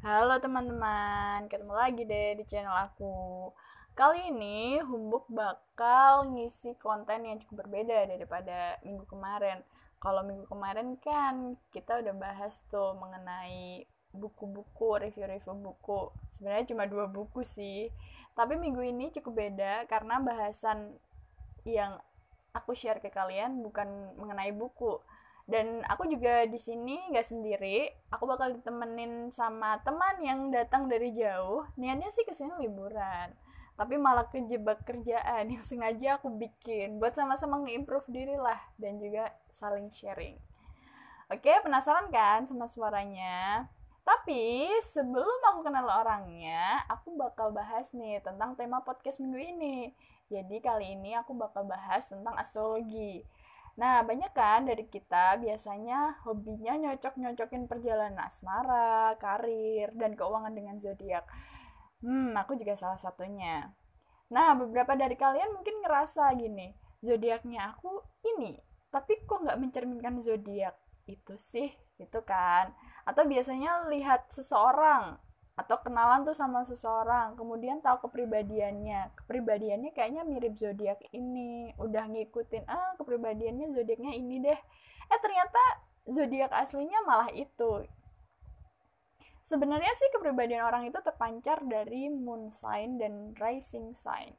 Halo teman-teman, ketemu lagi deh di channel aku. Kali ini Humbuk bakal ngisi konten yang cukup berbeda daripada minggu kemarin. Kalau minggu kemarin kan kita udah bahas tuh mengenai buku-buku, review-review buku. Sebenarnya cuma dua buku sih. Tapi minggu ini cukup beda karena bahasan yang aku share ke kalian bukan mengenai buku, dan aku juga di sini nggak sendiri aku bakal ditemenin sama teman yang datang dari jauh niatnya sih ke sini liburan tapi malah kejebak kerjaan yang sengaja aku bikin buat sama-sama nge-improve diri lah dan juga saling sharing oke penasaran kan sama suaranya tapi sebelum aku kenal orangnya, aku bakal bahas nih tentang tema podcast minggu ini. Jadi kali ini aku bakal bahas tentang astrologi. Nah, banyak kan dari kita biasanya hobinya nyocok-nyocokin perjalanan asmara, karir, dan keuangan dengan zodiak. Hmm, aku juga salah satunya. Nah, beberapa dari kalian mungkin ngerasa gini, zodiaknya aku ini, tapi kok nggak mencerminkan zodiak itu sih, itu kan? Atau biasanya lihat seseorang atau kenalan tuh sama seseorang kemudian tahu kepribadiannya. Kepribadiannya kayaknya mirip zodiak ini. Udah ngikutin ah kepribadiannya zodiaknya ini deh. Eh ternyata zodiak aslinya malah itu. Sebenarnya sih kepribadian orang itu terpancar dari moon sign dan rising sign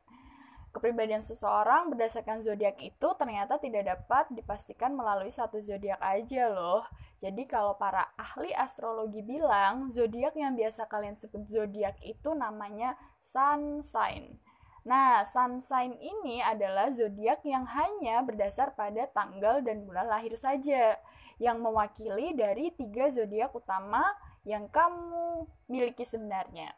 Kepribadian seseorang berdasarkan zodiak itu ternyata tidak dapat dipastikan melalui satu zodiak aja loh. Jadi kalau para ahli astrologi bilang zodiak yang biasa kalian sebut zodiak itu namanya sun sign. Nah, sun sign ini adalah zodiak yang hanya berdasar pada tanggal dan bulan lahir saja, yang mewakili dari tiga zodiak utama yang kamu miliki sebenarnya.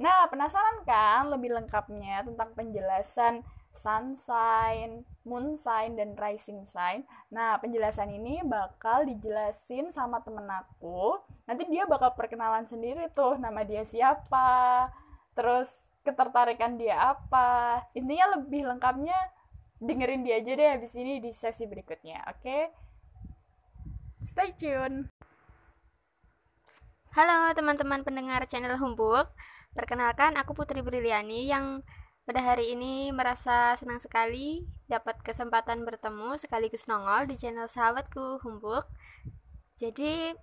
Nah, penasaran kan lebih lengkapnya tentang penjelasan sun sign, moon sign, dan rising sign? Nah, penjelasan ini bakal dijelasin sama temen aku. Nanti dia bakal perkenalan sendiri tuh, nama dia siapa, terus ketertarikan dia apa. Intinya lebih lengkapnya dengerin dia aja deh habis ini di sesi berikutnya, oke? Okay? Stay tune! Halo teman-teman pendengar channel Humbuk. Perkenalkan, aku Putri Briliani yang pada hari ini merasa senang sekali dapat kesempatan bertemu sekaligus nongol di channel sahabatku Humbuk. Jadi,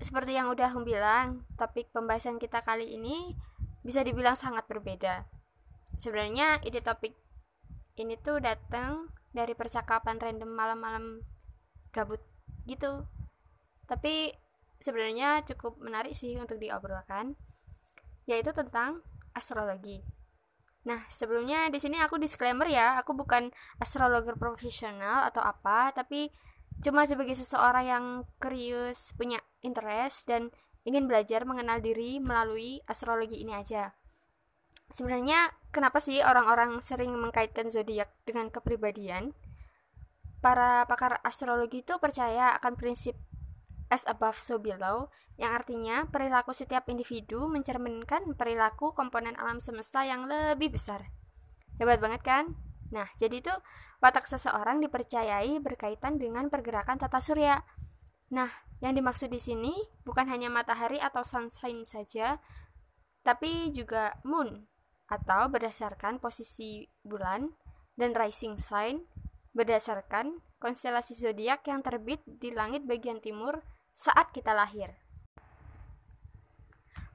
seperti yang udah Hum bilang, topik pembahasan kita kali ini bisa dibilang sangat berbeda. Sebenarnya ide topik ini tuh datang dari percakapan random malam-malam gabut gitu. Tapi sebenarnya cukup menarik sih untuk diobrolkan yaitu tentang astrologi. Nah, sebelumnya di sini aku disclaimer ya, aku bukan astrologer profesional atau apa, tapi cuma sebagai seseorang yang curious, punya interest dan ingin belajar mengenal diri melalui astrologi ini aja. Sebenarnya kenapa sih orang-orang sering mengkaitkan zodiak dengan kepribadian? Para pakar astrologi itu percaya akan prinsip as above so below yang artinya perilaku setiap individu mencerminkan perilaku komponen alam semesta yang lebih besar. Hebat banget kan? Nah, jadi itu watak seseorang dipercayai berkaitan dengan pergerakan tata surya. Nah, yang dimaksud di sini bukan hanya matahari atau sunshine saja, tapi juga moon atau berdasarkan posisi bulan dan rising sign berdasarkan konstelasi zodiak yang terbit di langit bagian timur saat kita lahir.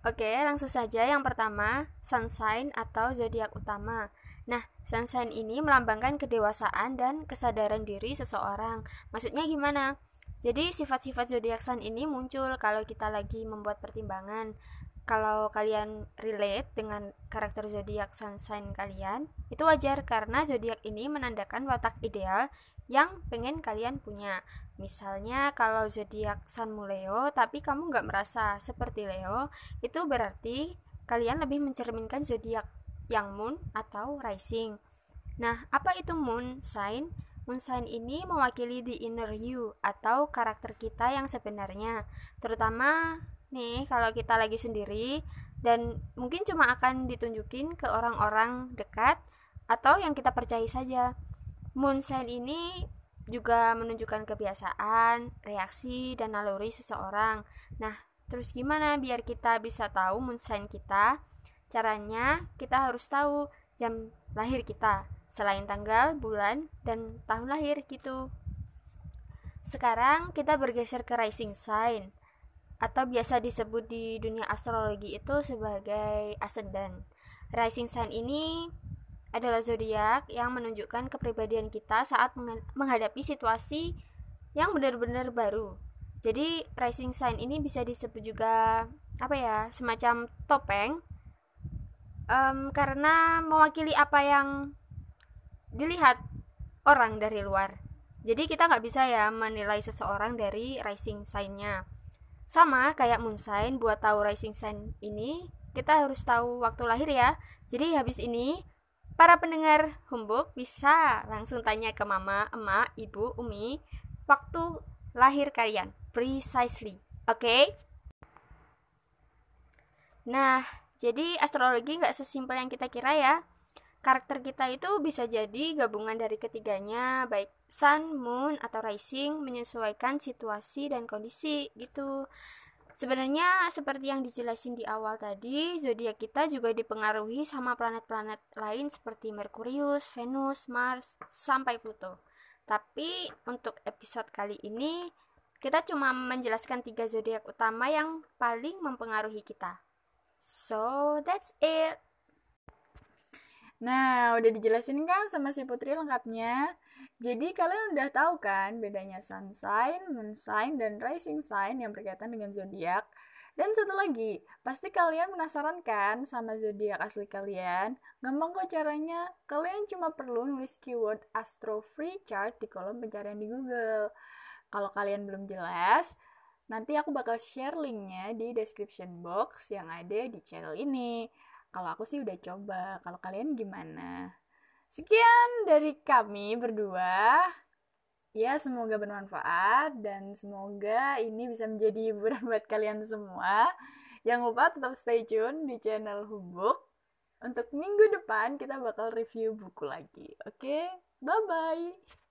Oke, langsung saja yang pertama, sun sign atau zodiak utama. Nah, sun sign ini melambangkan kedewasaan dan kesadaran diri seseorang. Maksudnya gimana? Jadi sifat-sifat zodiak sun ini muncul kalau kita lagi membuat pertimbangan. Kalau kalian relate dengan karakter zodiak sun sign kalian, itu wajar karena zodiak ini menandakan watak ideal yang pengen kalian punya. Misalnya kalau zodiak Sunmu Leo tapi kamu nggak merasa seperti Leo, itu berarti kalian lebih mencerminkan zodiak yang Moon atau Rising. Nah, apa itu Moon sign? Moon sign ini mewakili the inner you atau karakter kita yang sebenarnya. Terutama nih kalau kita lagi sendiri dan mungkin cuma akan ditunjukin ke orang-orang dekat atau yang kita percaya saja moon sign ini juga menunjukkan kebiasaan, reaksi, dan naluri seseorang. Nah, Terus gimana biar kita bisa tahu moon sign kita? Caranya kita harus tahu jam lahir kita, selain tanggal, bulan, dan tahun lahir gitu. Sekarang kita bergeser ke rising sign atau biasa disebut di dunia astrologi itu sebagai ascendant. Rising sign ini adalah zodiak yang menunjukkan kepribadian kita saat menghadapi situasi yang benar-benar baru. Jadi rising sign ini bisa disebut juga apa ya semacam topeng um, karena mewakili apa yang dilihat orang dari luar. Jadi kita nggak bisa ya menilai seseorang dari rising sign-nya. Sama kayak moon sign, buat tahu rising sign ini, kita harus tahu waktu lahir ya. Jadi habis ini, para pendengar humbuk bisa langsung tanya ke mama, emak, ibu, umi, waktu lahir kalian. Precisely. Oke? Okay? Nah, jadi astrologi nggak sesimpel yang kita kira ya karakter kita itu bisa jadi gabungan dari ketiganya, baik sun, moon, atau rising, menyesuaikan situasi dan kondisi gitu. Sebenarnya seperti yang dijelasin di awal tadi, zodiak kita juga dipengaruhi sama planet-planet lain seperti Merkurius, Venus, Mars, sampai Pluto. Tapi untuk episode kali ini kita cuma menjelaskan tiga zodiak utama yang paling mempengaruhi kita. So that's it. Nah, udah dijelasin kan sama si Putri lengkapnya? Jadi kalian udah tahu kan bedanya sun sign, moon sign, dan rising sign yang berkaitan dengan zodiak. Dan satu lagi, pasti kalian penasaran kan sama zodiak asli kalian? Gampang kok caranya. Kalian cuma perlu nulis keyword Astro Free Chart di kolom pencarian di Google. Kalau kalian belum jelas, nanti aku bakal share linknya di description box yang ada di channel ini. Kalau aku sih udah coba. Kalau kalian gimana? Sekian dari kami berdua. Ya, semoga bermanfaat dan semoga ini bisa menjadi hiburan buat kalian semua. Jangan lupa tetap stay tune di channel Hubuk. Untuk minggu depan kita bakal review buku lagi. Oke, okay? bye-bye.